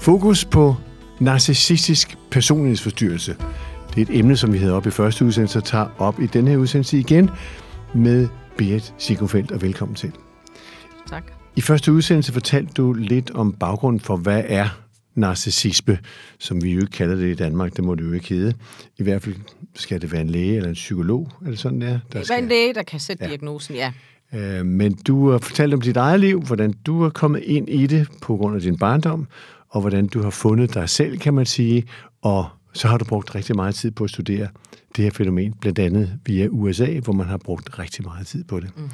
Fokus på narcissistisk personlighedsforstyrrelse. Det er et emne, som vi havde op i første udsendelse, og tager op i denne her udsendelse igen med Berit Sigurfeldt, og velkommen til. Tak. I første udsendelse fortalte du lidt om baggrunden for, hvad er narcissisme, som vi jo ikke kalder det i Danmark, det må det jo ikke hedde. I hvert fald skal det være en læge eller en psykolog, eller sådan der. der Det er skal... en læge, der kan sætte ja. diagnosen, ja. Øh, men du har fortalt om dit eget liv, hvordan du er kommet ind i det på grund af din barndom, og hvordan du har fundet dig selv, kan man sige, og så har du brugt rigtig meget tid på at studere det her fænomen, blandt andet via USA, hvor man har brugt rigtig meget tid på det. Mm-hmm.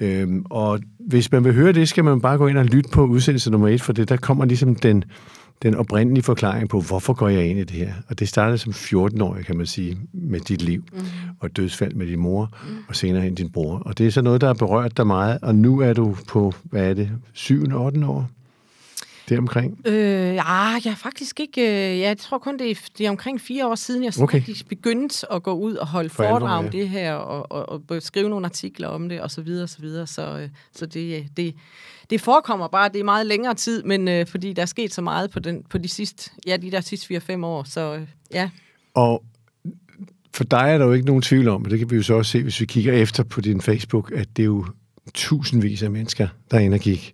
Øhm, og hvis man vil høre det, skal man bare gå ind og lytte på udsendelse nummer et, for det der kommer ligesom den, den oprindelige forklaring på, hvorfor går jeg ind i det her. Og det startede som 14-årig, kan man sige, med dit liv, mm. og dødsfald med din mor, mm. og senere hen din bror. Og det er så noget, der har berørt dig meget, og nu er du på, hvad er det, 7. 8. år? Det omkring? Øh, ja, jeg er faktisk ikke... Øh, jeg tror kun, det er, det er omkring fire år siden, jeg Okay. begyndte at gå ud og holde For alvor, foredrag om ja. det her, og, og, og skrive nogle artikler om det, og så videre, og så videre. Så, øh, så det, øh, det, det forekommer bare, det er meget længere tid, men øh, fordi der er sket så meget på, den, på de sidste, ja, de der sidste 4-5 år, så øh, ja. Og for dig er der jo ikke nogen tvivl om, og det kan vi jo så også se, hvis vi kigger efter på din Facebook, at det er jo tusindvis af mennesker, der er inde og kigge.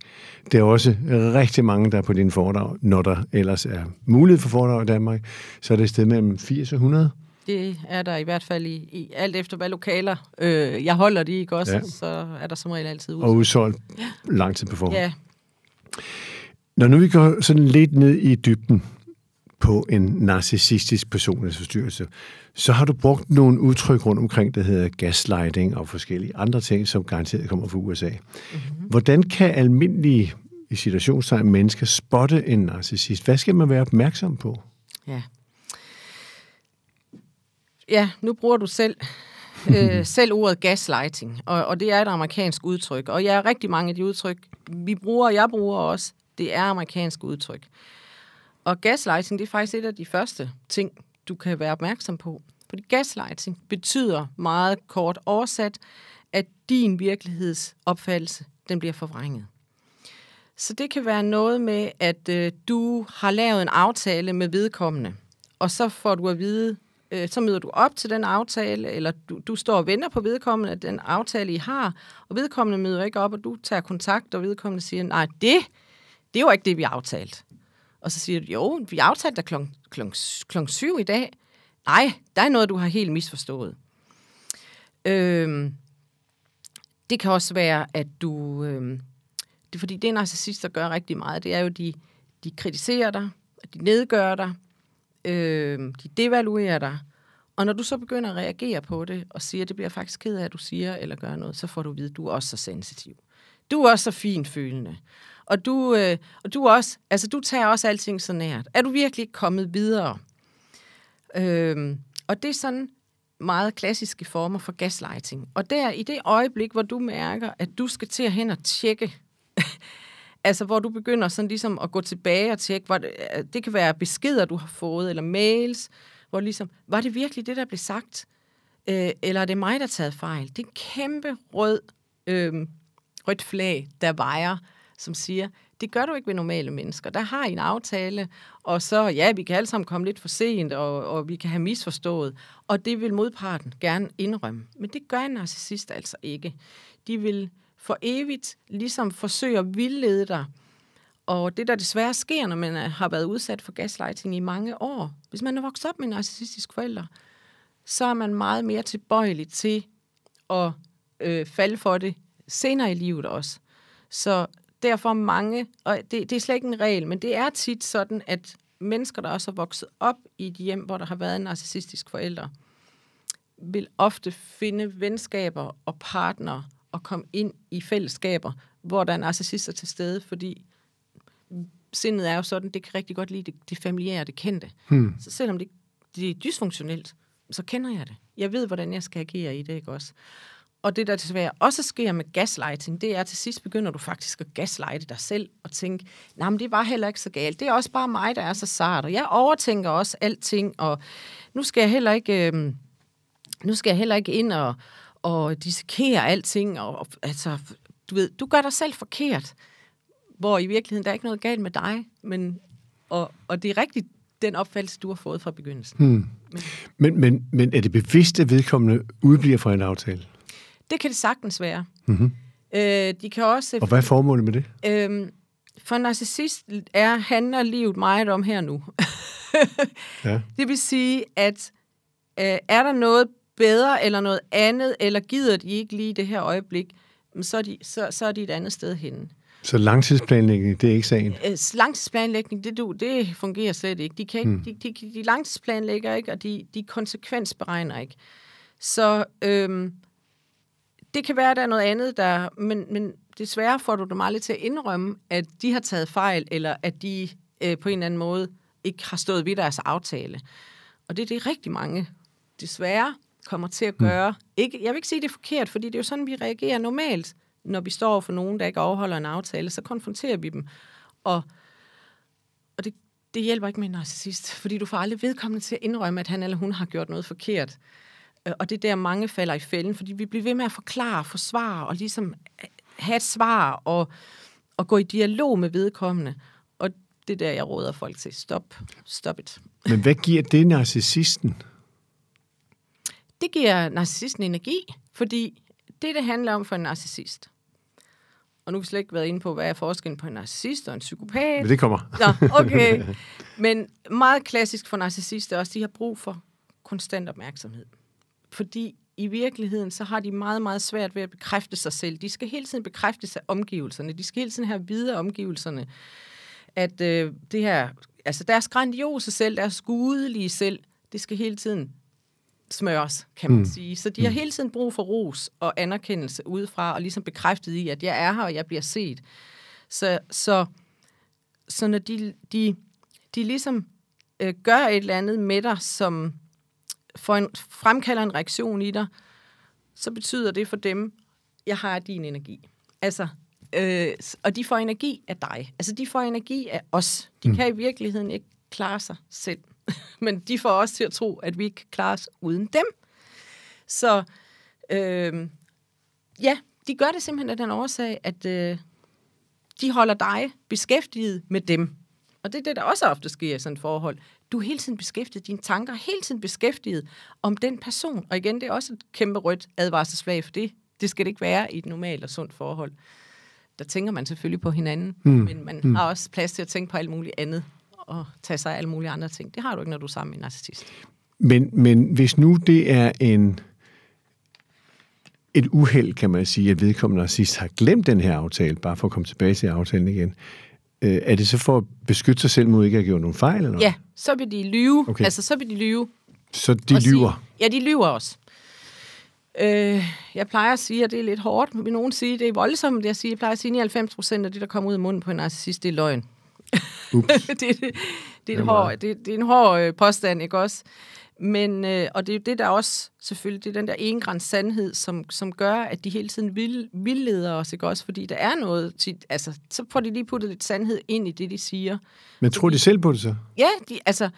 Det er også rigtig mange, der er på dine foredrag, når der ellers er mulighed for foredrag i Danmark. Så er det et sted mellem 80 og 100. Det er der i hvert fald i, i alt efter, hvad lokaler øh, jeg holder de, ikke også? Ja. Ja. Så er der som regel altid ud. og udsolgt lang tid på forhånd. Ja, Når nu vi går sådan lidt ned i dybden på en narcissistisk personlighedsforstyrrelse, så har du brugt nogle udtryk rundt omkring, der hedder gaslighting og forskellige andre ting, som garanteret kommer fra USA. Mm-hmm. Hvordan kan almindelige i situationstegn mennesker spotte en narcissist? Hvad skal man være opmærksom på? Ja. Ja, nu bruger du selv, øh, selv ordet gaslighting, og, og det er et amerikansk udtryk. Og jeg er rigtig mange af de udtryk, vi bruger, og jeg bruger også, det er amerikanske udtryk. Og gaslighting, det er faktisk et af de første ting, du kan være opmærksom på. Fordi gaslighting betyder meget kort oversat, at din virkelighedsopfattelse, den bliver forvrænget. Så det kan være noget med, at øh, du har lavet en aftale med vedkommende, og så får du at vide, øh, så møder du op til den aftale, eller du, du står og venter på vedkommende, at den aftale, I har, og vedkommende møder ikke op, og du tager kontakt, og vedkommende siger, nej, det, det var ikke det, vi aftalte. Og så siger du, jo, vi aftalte dig klokken klok, klok syv i dag. Nej, der er noget, du har helt misforstået. Øhm, det kan også være, at du... Øhm, det er fordi, det narcissister gør rigtig meget. Det er jo, de, de kritiserer dig, de nedgør dig, øhm, de devaluerer dig. Og når du så begynder at reagere på det, og siger, det bliver faktisk ked af, at du siger eller gør noget, så får du at vide, at du er også så sensitiv. Du er også så finfølende. Og du, øh, og du, også, altså, du tager også alting så nært. Er du virkelig ikke kommet videre? Øh, og det er sådan meget klassiske former for gaslighting. Og der i det øjeblik, hvor du mærker, at du skal til at hen og tjekke, altså hvor du begynder sådan ligesom at gå tilbage og tjekke, hvor det, øh, det kan være beskeder, du har fået, eller mails, hvor ligesom, var det virkelig det, der blev sagt? Øh, eller er det mig, der har taget fejl? Det er en kæmpe rød, øh, rødt flag, der vejer, som siger, det gør du ikke ved normale mennesker. Der har I en aftale, og så, ja, vi kan alle sammen komme lidt for sent, og, og vi kan have misforstået, og det vil modparten gerne indrømme. Men det gør en narcissist altså ikke. De vil for evigt ligesom forsøge at vildlede dig, og det, der desværre sker, når man øh, har været udsat for gaslighting i mange år, hvis man er vokset op med en narcissistisk forælder, så er man meget mere tilbøjelig til at øh, falde for det senere i livet også. Så derfor mange, og det, det er slet ikke en regel, men det er tit sådan, at mennesker, der også er vokset op i et hjem, hvor der har været en narcissistisk forælder, vil ofte finde venskaber og partnere og komme ind i fællesskaber, hvor der er narcissister til stede, fordi sindet er jo sådan, det kan rigtig godt lide det, det familiære, det kendte. Hmm. Så selvom det, det er dysfunktionelt, så kender jeg det. Jeg ved, hvordan jeg skal agere i det, ikke også? Og det, der desværre også sker med gaslighting, det er, at til sidst begynder du faktisk at gaslighte dig selv og tænke, nej, men det var heller ikke så galt. Det er også bare mig, der er så sart, og jeg overtænker også alting, og nu skal jeg heller ikke, øh, nu skal jeg heller ikke ind og, og dissekere alting, og, og altså, du ved, du gør dig selv forkert, hvor i virkeligheden, der er ikke noget galt med dig, men og, og det er rigtigt den opfattelse, du har fået fra begyndelsen. Hmm. Men, men, men er det bevidst, at vedkommende udbliver fra en aftale? Det kan det sagtens være. Mm-hmm. Øh, de kan også... Og hvad er formålet med det? Øhm, for en narcissist er, handler livet meget om her nu. ja. Det vil sige, at øh, er der noget bedre eller noget andet, eller gider de ikke lige det her øjeblik, så er de, så, så er de et andet sted henne. Så langtidsplanlægning, det er ikke sagen? Øh, langtidsplanlægning, det, du, det fungerer slet ikke. De, kan ikke, hmm. de, de, de langtidsplanlægger ikke, og de, de konsekvensberegner ikke. Så øhm, det kan være, at der er noget andet, der, men, men desværre får du dem aldrig til at indrømme, at de har taget fejl, eller at de øh, på en eller anden måde ikke har stået ved deres aftale. Og det er det rigtig mange, desværre, kommer til at gøre. Mm. Ikke, jeg vil ikke sige, det er forkert, fordi det er jo sådan, vi reagerer normalt. Når vi står for nogen, der ikke overholder en aftale, så konfronterer vi dem. Og, og det, det hjælper ikke med en narcissist, fordi du får aldrig vedkommende til at indrømme, at han eller hun har gjort noget forkert. Øh, og det er der, mange falder i fælden, fordi vi bliver ved med at forklare, forsvare og ligesom have et svar og, og gå i dialog med vedkommende. Og det er der, jeg råder folk til. Stop. Stop it. Men hvad giver det narcissisten? Det giver narcissisten energi, fordi det, det handler om for en narcissist, og nu har vi slet ikke været inde på, hvad er forskellen på en narcissist og en psykopat. Men det kommer. Nå, okay. Men meget klassisk for narcissister også, de har brug for konstant opmærksomhed. Fordi i virkeligheden, så har de meget, meget svært ved at bekræfte sig selv. De skal hele tiden bekræfte sig omgivelserne. De skal hele tiden have videre omgivelserne. At øh, det her, altså deres grandiose selv, deres gudelige selv, det skal hele tiden smøres, kan man mm. sige. Så de har mm. hele tiden brug for ros og anerkendelse udefra, og ligesom bekræftet i, at jeg er her, og jeg bliver set. Så, så, så når de, de, de ligesom øh, gør et eller andet med dig, som får en, fremkalder en reaktion i dig, så betyder det for dem, jeg har din energi. Altså, øh, og de får energi af dig. Altså, de får energi af os. De mm. kan i virkeligheden ikke klare sig selv. Men de får os til at tro, at vi ikke kan klare os uden dem. Så øh, ja, de gør det simpelthen af den årsag, at øh, de holder dig beskæftiget med dem. Og det er det, der også ofte sker i sådan et forhold. Du er hele tiden beskæftiget, dine tanker er hele tiden beskæftiget om den person. Og igen, det er også et kæmpe rødt advarselsflag, for det, det skal det ikke være i et normalt og sundt forhold. Der tænker man selvfølgelig på hinanden, mm. men man mm. har også plads til at tænke på alt muligt andet og tage sig af alle mulige andre ting. Det har du ikke, når du er sammen med en narcissist. Men, men hvis nu det er en et uheld, kan man sige, at vedkommende narcissist har glemt den her aftale, bare for at komme tilbage til aftalen igen, øh, er det så for at beskytte sig selv mod ikke at gjort nogen fejl? Eller Ja, så vil de lyve. Okay. Altså, så vil de lyve. Så de lyver? Sige, ja, de lyver også. Øh, jeg plejer at sige, at det er lidt hårdt, men nogen siger, at det er voldsomt, jeg siger. Jeg plejer at sige, at 99 procent af det, der kommer ud af munden på en narcissist, det er løgn. det, det, det, er en hård, det, det er en hård øh, påstand, ikke også? Men, øh, og det er jo det, der også selvfølgelig, det er den der engræns sandhed, som, som gør, at de hele tiden vil, vildleder os, ikke også? Fordi der er noget, tit, altså, så får de lige puttet lidt sandhed ind i det, de siger. Men tror fordi, de selv på det så? Ja, de, altså,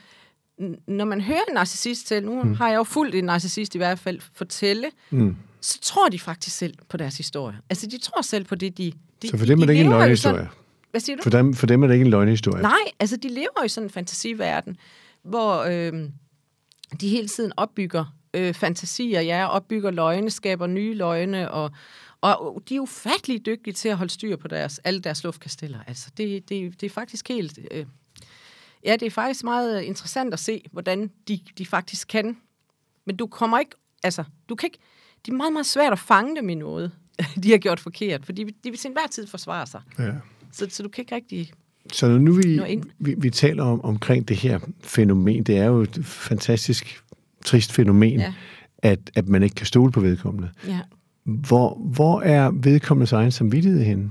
når man hører en narcissist til, nu mm. har jeg jo fuldt en narcissist i hvert fald, fortælle, mm. så tror de faktisk selv på deres historie. Altså, de tror selv på det, de... de så for dem er det ikke en løgnhistorie? Hvad siger du? For dem, for dem er det ikke en løgnhistorie. Nej, altså de lever i sådan en fantasiverden, hvor øh, de hele tiden opbygger øh, fantasier, ja, opbygger løgne, skaber nye løgne, og, og de er ufattelig dygtige til at holde styr på deres, alle deres luftkasteller. Altså, det, det, det er faktisk helt... Øh, ja, det er faktisk meget interessant at se, hvordan de, de faktisk kan. Men du kommer ikke... Altså, du kan ikke... Det er meget, meget svært at fange dem i noget, de har gjort forkert, fordi de vil til enhver tid forsvare sig. Ja. Så, så du kan ikke rigtig så når nu vi, vi, vi taler om omkring det her fænomen, det er jo et fantastisk trist fænomen, ja. at, at man ikke kan stole på vedkommende. Ja. Hvor, hvor er vedkommendes egen samvittighed henne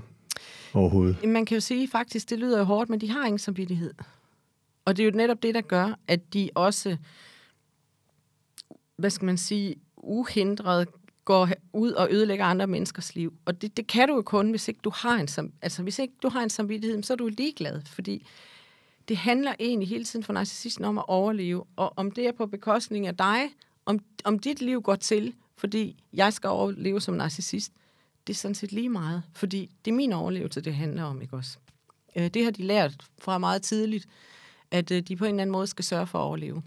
overhovedet? Man kan jo sige faktisk, det lyder jo hårdt, men de har ingen samvittighed. Og det er jo netop det, der gør, at de også, hvad skal man sige, uhindret går ud og ødelægger andre menneskers liv. Og det, det kan du jo kun, hvis ikke du har en, sam, altså, hvis ikke du har en samvittighed, så er du ligeglad, fordi det handler egentlig hele tiden for narcissisten om at overleve, og om det er på bekostning af dig, om, om dit liv går til, fordi jeg skal overleve som narcissist, det er sådan set lige meget, fordi det er min overlevelse, det handler om, ikke også? Øh, det har de lært fra meget tidligt, at øh, de på en eller anden måde skal sørge for at overleve.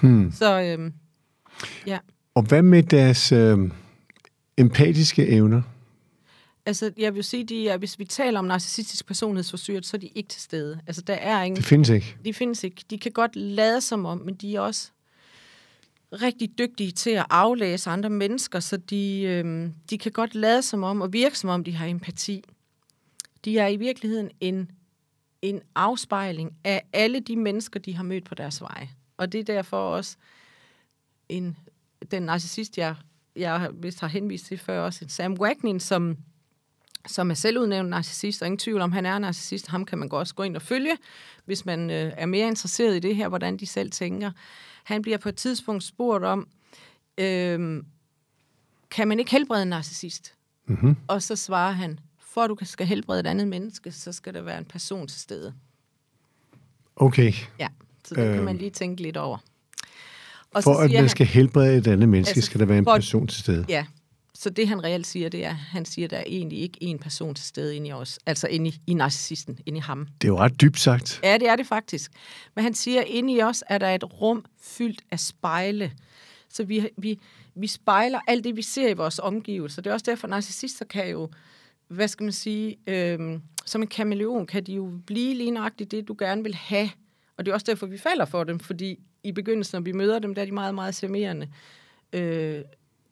Hmm. Så øh, ja. Og hvad med deres øh, empatiske evner? Altså, jeg vil sige, de er, hvis vi taler om narcissistisk personlighedsforstyrret, så er de ikke til stede. Altså, der er ingen... Det findes ikke. De findes ikke. De kan godt lade som om, men de er også rigtig dygtige til at aflæse andre mennesker, så de, øh, de kan godt lade som om og virke som om, de har empati. De er i virkeligheden en, en afspejling af alle de mennesker, de har mødt på deres vej. Og det er derfor også en, den narcissist, jeg, jeg vist har henvist til før, også Sam Wagnin, som, som er selvudnævnt narcissist, og ingen tvivl om, han er narcissist. Ham kan man godt også gå ind og følge, hvis man øh, er mere interesseret i det her, hvordan de selv tænker. Han bliver på et tidspunkt spurgt om, øh, kan man ikke helbrede en narcissist? Mm-hmm. Og så svarer han, for at du skal helbrede et andet menneske, så skal der være en person til stede. Okay. Ja, så det øh, kan Øhm. man lige tænke lidt over. Og For så at man han- skal helbrede et andet menneske, Altså, skal der være en for at- person til stede. Ja, så det han reelt siger, det er, han siger, der er egentlig ikke en person til stede inde i os. Altså inde i, i narcissisten, inde i ham. Det er jo ret dybt sagt. Ja, det er det faktisk. Men han siger, inde i os er der et rum fyldt af spejle. Så vi, vi, vi spejler alt det, vi ser i vores omgivelser. Det er også derfor, at narcissister kan jo, hvad skal man sige, øhm, som en kameleon kan de jo blive lige nøjagtigt det, du gerne vil have. Og det er også derfor, vi falder for dem, fordi i begyndelsen, når vi møder dem, der er de meget, meget charmerende, øh,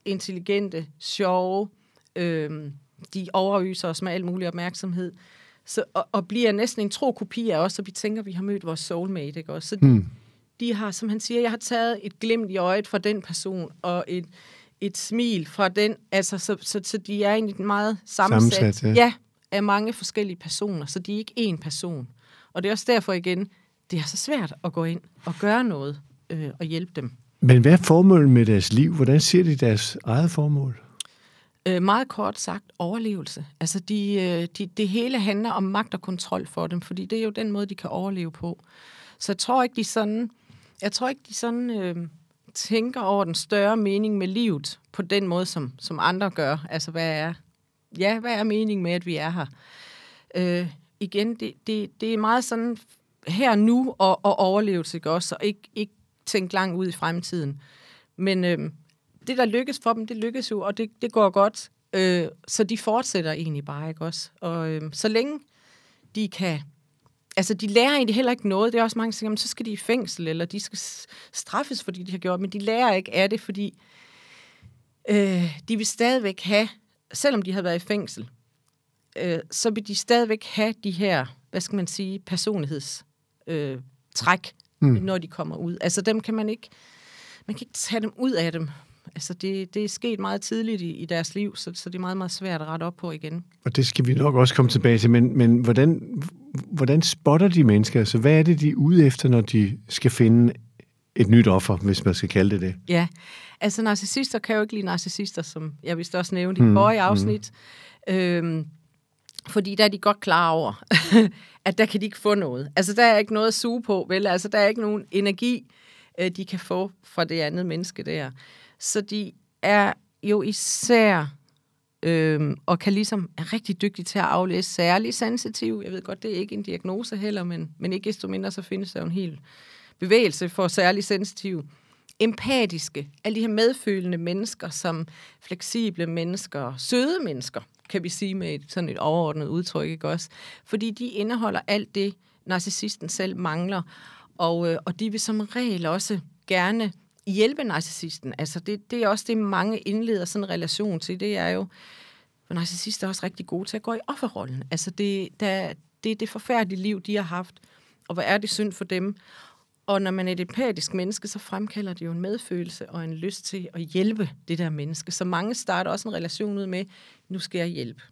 intelligente, sjove, øh, de overøser os med al mulig opmærksomhed, så, og, og bliver næsten en tro kopi af os, så vi tænker, vi har mødt vores soulmate, ikke også? Så de, Hmm. de har, som han siger, jeg har taget et glimt i øjet fra den person, og et, et smil fra den, altså, så, så, så de er egentlig meget sammensat, Sammensat, ja. ja, af mange forskellige personer, så de er ikke én person. Og det er også derfor igen, det er så svært at gå ind og gøre noget øh, og hjælpe dem. Men hvad er formålet med deres liv? Hvordan ser de deres eget formål? Øh, meget kort sagt, overlevelse. Altså, de, øh, de, det hele handler om magt og kontrol for dem, fordi det er jo den måde, de kan overleve på. Så jeg tror ikke, de sådan, jeg tror ikke, de sådan øh, tænker over den større mening med livet på den måde, som, som andre gør. Altså, hvad er, ja, hvad er meningen med, at vi er her? Øh, igen, det, det, det er meget sådan her nu og, og overlevelse, ikke også? Og ikke, ikke tænke langt ud i fremtiden. Men øh, det, der lykkes for dem, det lykkes jo, og det, det går godt. Øh, så de fortsætter egentlig bare, ikke også? Og øh, så længe de kan... Altså, de lærer egentlig heller ikke noget. Det er også mange, der siger, "Jamen, så skal de i fængsel, eller de skal straffes, fordi de har gjort, men de lærer ikke af det, fordi øh, de vil stadigvæk have, selvom de har været i fængsel, øh, så vil de stadigvæk have de her, hvad skal man sige, personligheds øh, træk, mm. når de kommer ud. Altså, dem kan man ikke, man kan ikke tage dem ud af dem. Altså, det, det er sket meget tidligt i, i deres liv, så, så det er meget, meget svært at rette op på igen. Og det skal vi nok også komme tilbage til, men, men hvordan, hvordan spotter de mennesker? Altså, hvad er det, de er ude efter, når de skal finde et nyt offer, hvis man skal kalde det det? Ja, altså narcissister kan jo ikke lide narcissister, som jeg vist også nævnte mm, i forrige afsnit. Mm. Øhm, fordi der er de godt klar over, at der kan de ikke få noget. Altså der er ikke noget at suge på, vel? Altså der er ikke nogen energi, øh, de kan få fra det andet menneske der. Så de er jo især øhm, og kan ligesom er rigtig dygtige til at aflæse særlig sensitiv. Jeg ved godt, det er ikke en diagnose heller, men, men ikke desto mindre, så findes der jo en hel bevægelse for særlig sensitiv. Empatiske, alle de her medfølende mennesker, som fleksible mennesker, søde mennesker, kan vi sige med et, sådan et overordnet udtryk, ikke også? Fordi de indeholder alt det, narcissisten selv mangler, og, øh, og de vil som regel også gerne hjælpe narcissisten. Altså det, det er også det, mange indleder sådan en relation til. Det er jo, for narcissister er også rigtig gode til at gå i offerrollen. Altså det, der, det er det forfærdelige liv, de har haft, og hvor er det synd for dem. Og når man er et empatisk menneske, så fremkalder det jo en medfølelse og en lyst til at hjælpe det der menneske. Så mange starter også en relation ud med, nu skal jeg hjælpe.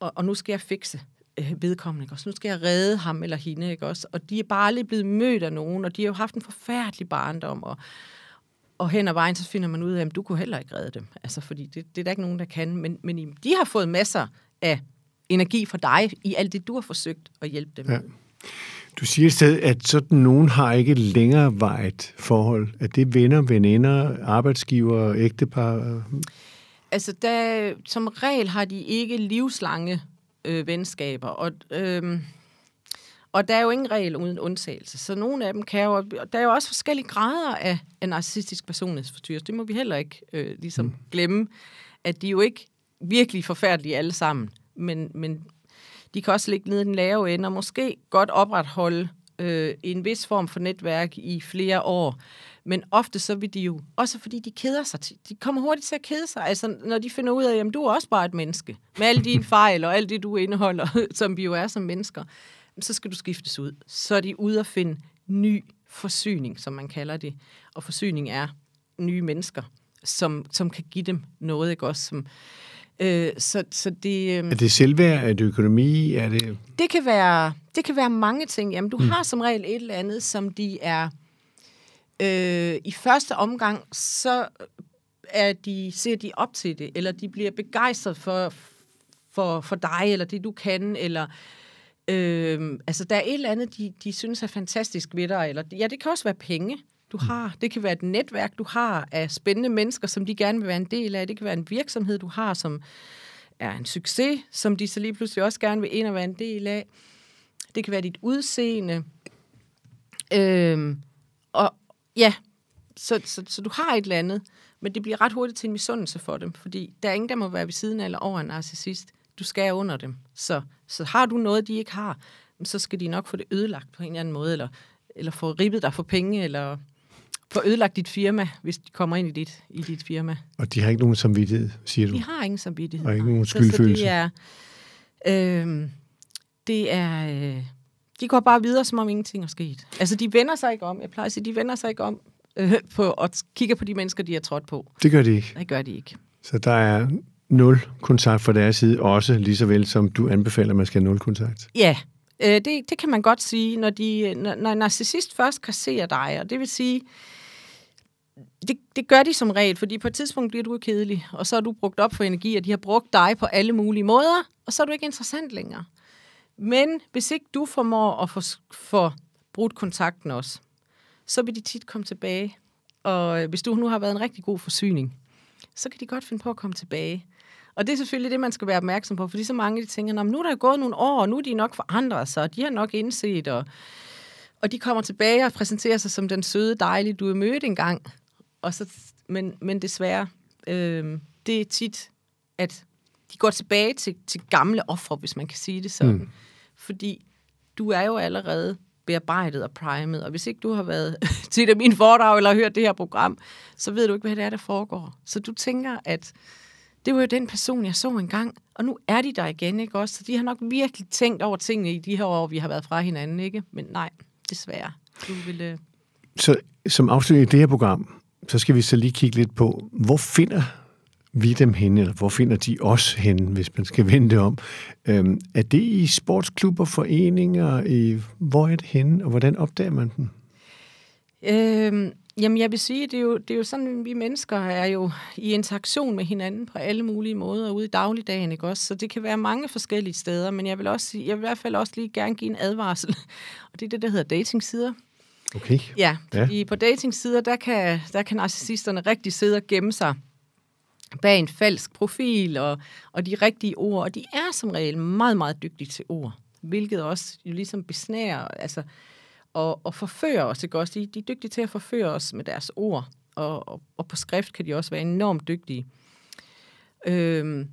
Og, og nu skal jeg fikse øh, vedkommende, ikke også? Nu skal jeg redde ham eller hende, ikke også? Og de er bare aldrig blevet mødt af nogen, og de har jo haft en forfærdelig barndom, og, og hen ad vejen, så finder man ud af, at du kunne heller ikke redde dem. Altså, fordi det, det er der ikke nogen, der kan. Men, men de har fået masser af energi fra dig i alt det, du har forsøgt at hjælpe dem Ja. med. Du siger et sted, at sådan nogen har ikke længere vejet forhold. At det er venner, veninder, arbejdsgiver, ægtepar. Altså, der, som regel har de ikke livslange øh, venskaber, og, øh, og der er jo ingen regel uden undtagelse. Så nogle af dem kan jo... Der er jo også forskellige grader af, af narcissistisk personlighedsforstyrrelse. Det må vi heller ikke øh, ligesom mm. glemme, at de er jo ikke virkelig forfærdelige alle sammen. Men, men de kan også ligge nede i den lave ende, og måske godt opretholde øh, en vis form for netværk i flere år. Men ofte så vil de jo, også fordi de keder sig, de kommer hurtigt til at kede sig. Altså når de finder ud af, at du er også bare et menneske, med alle dine fejl og alt det, du indeholder, som vi jo er som mennesker, så skal du skiftes ud. Så er de ude at finde ny forsyning, som man kalder det. Og forsyning er nye mennesker, som, som kan give dem noget, ikke også? Som, øh, så, så det, øh, er det selvværd? Er det økonomi? Er det... Det, kan være, det kan være mange ting. Jamen, du hmm. har som regel et eller andet, som de er... Øh, I første omgang, så er de, ser de op til det, eller de bliver begejstret for, for, for dig, eller det du kan, eller Øh, altså, der er et eller andet, de, de synes er fantastisk ved dig. Eller, ja, det kan også være penge, du har. Det kan være et netværk, du har af spændende mennesker, som de gerne vil være en del af. Det kan være en virksomhed, du har, som er en succes, som de så lige pludselig også gerne vil ind og være en del af. Det kan være dit udseende. Øhm, og ja, så, så, så du har et eller andet, men det bliver ret hurtigt til en misundelse for dem, fordi der er ingen, der må være ved siden af eller over en narcissist du skal under dem. Så, så har du noget, de ikke har, så skal de nok få det ødelagt på en eller anden måde, eller, eller få ribbet dig for penge, eller få ødelagt dit firma, hvis de kommer ind i dit, i dit firma. Og de har ikke nogen samvittighed, siger du? De har ingen samvittighed. Og ikke nogen skyldfølelse. Så, så det er, øh, det er, øh, de går bare videre, som om ingenting er sket. Altså, de vender sig ikke om. Jeg plejer at sige, de vender sig ikke om øh, på, og kigger på de mennesker, de har trådt på. Det gør de ikke. Det gør de ikke. Så der er nul kontakt fra deres side, også lige så vel som du anbefaler, at man skal have nul kontakt? Ja, øh, det, det kan man godt sige, når, de, når, når en narcissist først kasserer dig, og det vil sige, det, det gør de som regel, fordi på et tidspunkt bliver du kedelig, og så er du brugt op for energi, og de har brugt dig på alle mulige måder, og så er du ikke interessant længere. Men hvis ikke du formår at få, få brudt kontakten også, så vil de tit komme tilbage. Og øh, hvis du nu har været en rigtig god forsyning, så kan de godt finde på at komme tilbage. Og det er selvfølgelig det, man skal være opmærksom på, fordi så mange de tænker, nu er der gået nogle år, og nu er de nok forandret sig, og de har nok indset, og, og de kommer tilbage og præsenterer sig som den søde, dejlige, du er mødt engang. Og så, men, men desværre, øh, det er tit, at de går tilbage til, til gamle ofre, hvis man kan sige det sådan. Mm. Fordi du er jo allerede bearbejdet og primet, og hvis ikke du har været til det min foredrag eller hørt det her program, så ved du ikke, hvad det er, der foregår. Så du tænker, at det var jo den person, jeg så engang, og nu er de der igen, ikke også? Så de har nok virkelig tænkt over tingene i de her år, vi har været fra hinanden, ikke? Men nej, desværre. Du ville... Øh, så som afslutning i det her program, så skal vi så lige kigge lidt på, hvor finder vi dem henne, eller hvor finder de os henne, hvis man skal vende det om? Øhm, er det i sportsklubber, foreninger? I, hvor er det henne, og hvordan opdager man dem? Øhm, Jamen, jeg vil sige, det er, jo, det er jo sådan, vi mennesker er jo i interaktion med hinanden på alle mulige måder ude i dagligdagen, ikke også? Så det kan være mange forskellige steder, men jeg vil, også sige, jeg vil i hvert fald også lige gerne give en advarsel, og det er det, der hedder datingsider. Okay. Ja, fordi ja. på datingsider, der kan, der kan narcissisterne rigtig sidde og gemme sig bag en falsk profil og, og de rigtige ord, og de er som regel meget, meget dygtige til ord, hvilket også jo ligesom besnærer, altså og, og forføre os, ikke også? De, de er dygtige til at forføre os med deres ord, og, og, og på skrift kan de også være enormt dygtige. Øhm,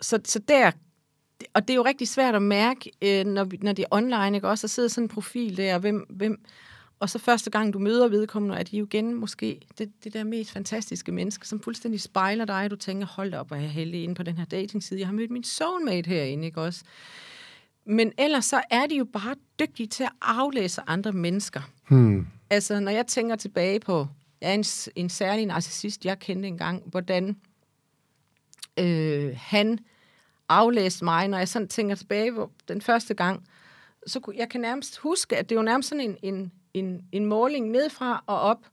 så, så der, og det er jo rigtig svært at mærke, øh, når, når det er online, ikke også? Der sidder sådan en profil der, hvem, hvem, og så første gang, du møder vedkommende, er de jo igen måske det, det der mest fantastiske menneske, som fuldstændig spejler dig, og du tænker, hold op, hvor er jeg heldig inde på den her datingside. Jeg har mødt min soulmate herinde, ikke også? Men ellers så er de jo bare dygtige til at aflæse andre mennesker. Hmm. Altså, når jeg tænker tilbage på, er en, en særlig narcissist, jeg kendte engang, hvordan øh, han aflæste mig, når jeg sådan tænker tilbage på den første gang, så kunne, jeg kan nærmest huske, at det var nærmest sådan en, en, en, en måling nedfra og op,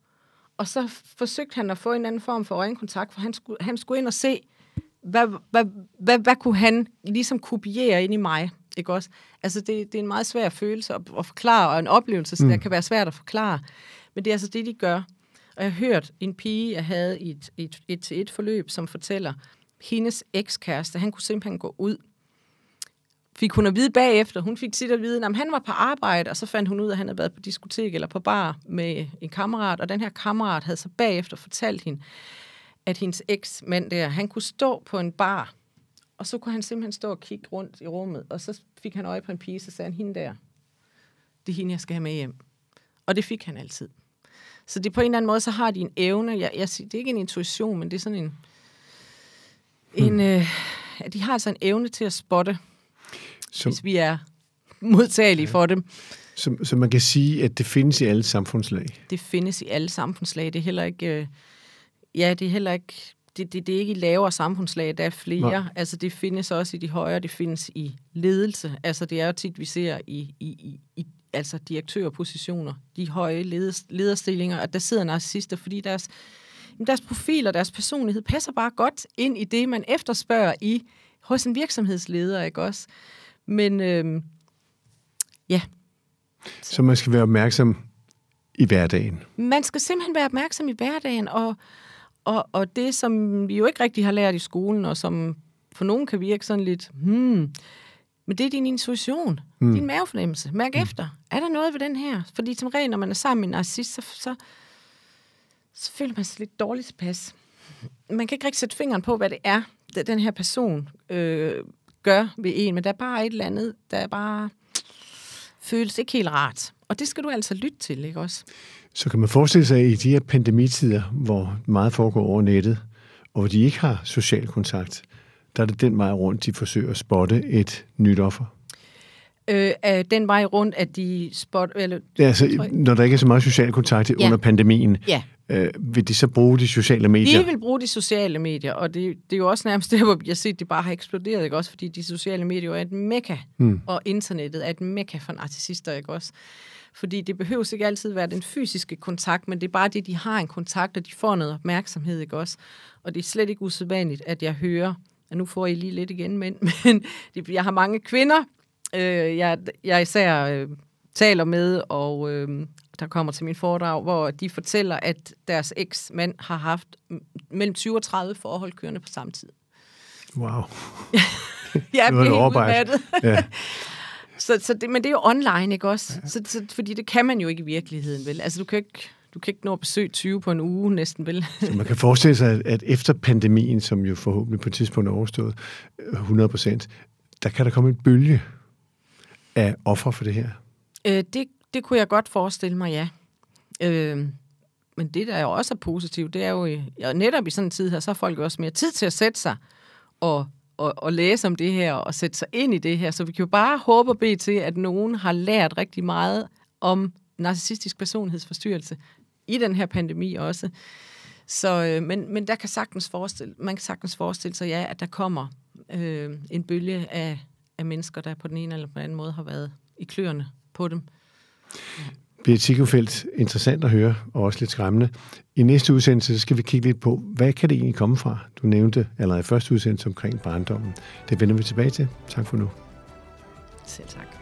og så forsøgte han at få en anden form for øjenkontakt, for han skulle, han skulle ind og se, hvad, hvad, hvad, hvad kunne han ligesom kopiere ind i mig. Ikke også? Altså, det, det er en meget svær følelse at, at forklare, og en oplevelse, så mm. der kan være svært at forklare. Men det er altså det, de gør. Og jeg har hørt en pige, jeg havde i et, et, et, et forløb, som fortæller, hendes ekskæreste, han kunne simpelthen gå ud fik hun at vide bagefter. Hun fik tit at vide, at han var på arbejde, og så fandt hun ud af, at han havde været på diskotek eller på bar med en kammerat, og den her kammerat havde så bagefter fortalt hende, at hendes eksmand der, han kunne stå på en bar, og så kunne han simpelthen stå og kigge rundt i rummet, og så fik han øje på en pige, så sagde han, hende der, det er hende, jeg skal have med hjem. Og det fik han altid. Så det på en eller anden måde, så har de en evne, jeg, jeg siger, det er ikke en intuition, men det er sådan en, en hmm. øh, de har altså en evne til at spotte, som, hvis vi er modtagelige ja. for dem. Så, så man kan sige, at det findes i alle samfundslag? Det findes i alle samfundslag. Det er heller ikke... Øh, ja, det er heller ikke... Det, det, det er ikke i lavere samfundslag, der er flere. Nej. Altså, det findes også i de højere, det findes i ledelse. Altså, det er jo tit, vi ser i, i, i, i altså direktørpositioner, de høje leders, lederstillinger, at der sidder narcissister, fordi deres, deres profil og deres personlighed passer bare godt ind i det, man efterspørger i hos en virksomhedsleder, ikke også? Men øh, ja. Så man skal være opmærksom i hverdagen? Man skal simpelthen være opmærksom i hverdagen, og, og, og det, som vi jo ikke rigtig har lært i skolen, og som for nogen kan virke sådan lidt, hmm, men det er din intuition, mm. din mavefornemmelse. Mærk mm. efter. Er der noget ved den her? Fordi som regel, når man er sammen med en narcissist, så, så, så føler man sig lidt dårligt tilpas. Man kan ikke rigtig sætte fingeren på, hvad det er, den her person øh, gør ved en, men der er bare et eller andet, der bare føles ikke helt rart. Og det skal du altså lytte til, ikke også? Så kan man forestille sig, at i de her pandemitider, hvor meget foregår over nettet, og hvor de ikke har social kontakt, der er det den vej rundt, de forsøger at spotte et nyt offer? Øh, den vej rundt, at de spot... Eller, ja, altså, når der ikke er så meget social kontakt ja. under pandemien, ja. Øh, vil de så bruge de sociale medier? De vil bruge de sociale medier, og det, det er jo også nærmest det, hvor vi har set, at det bare har eksploderet, ikke også? Fordi de sociale medier er et mekka, hmm. og internettet er et mekka for narcissister, ikke også? Fordi det behøver ikke altid være den fysiske kontakt, men det er bare det, de har en kontakt, og de får noget opmærksomhed, ikke også? Og det er slet ikke usædvanligt, at jeg hører Ja, nu får I lige lidt igen, men, men jeg har mange kvinder, øh, jeg, jeg især øh, taler med, og øh, der kommer til min foredrag, hvor de fortæller, at deres eksmand har haft mellem 20 og 30 forhold kørende på samme tid. Wow. jeg bliver helt udmattet. ja. så, så det, men det er jo online, ikke også? Ja. Så, så, fordi det kan man jo ikke i virkeligheden, vel? Altså, du kan ikke du kan ikke nå at besøge 20 på en uge næsten, vel? Så man kan forestille sig, at efter pandemien, som jo forhåbentlig på et tidspunkt er overstået 100 procent, der kan der komme en bølge af offer for det her? Øh, det, det kunne jeg godt forestille mig, ja. Øh, men det, der er jo også er positivt, det er jo, ja, netop i sådan en tid her, så har folk jo også mere tid til at sætte sig og, og, og læse om det her og sætte sig ind i det her. Så vi kan jo bare håbe og bede til, at nogen har lært rigtig meget om narcissistisk personlighedsforstyrrelse i den her pandemi også. Så, øh, men, men der kan sagtens forestille, man kan sagtens forestille sig, ja, at der kommer øh, en bølge af, af mennesker, der på den ene eller på den anden måde har været i kløerne på dem. Ja. Berit Siggefeldt, interessant at høre, og også lidt skræmmende. I næste udsendelse skal vi kigge lidt på, hvad kan det egentlig komme fra? Du nævnte allerede i første udsendelse omkring barndommen. Det vender vi tilbage til. Tak for nu. Selv tak.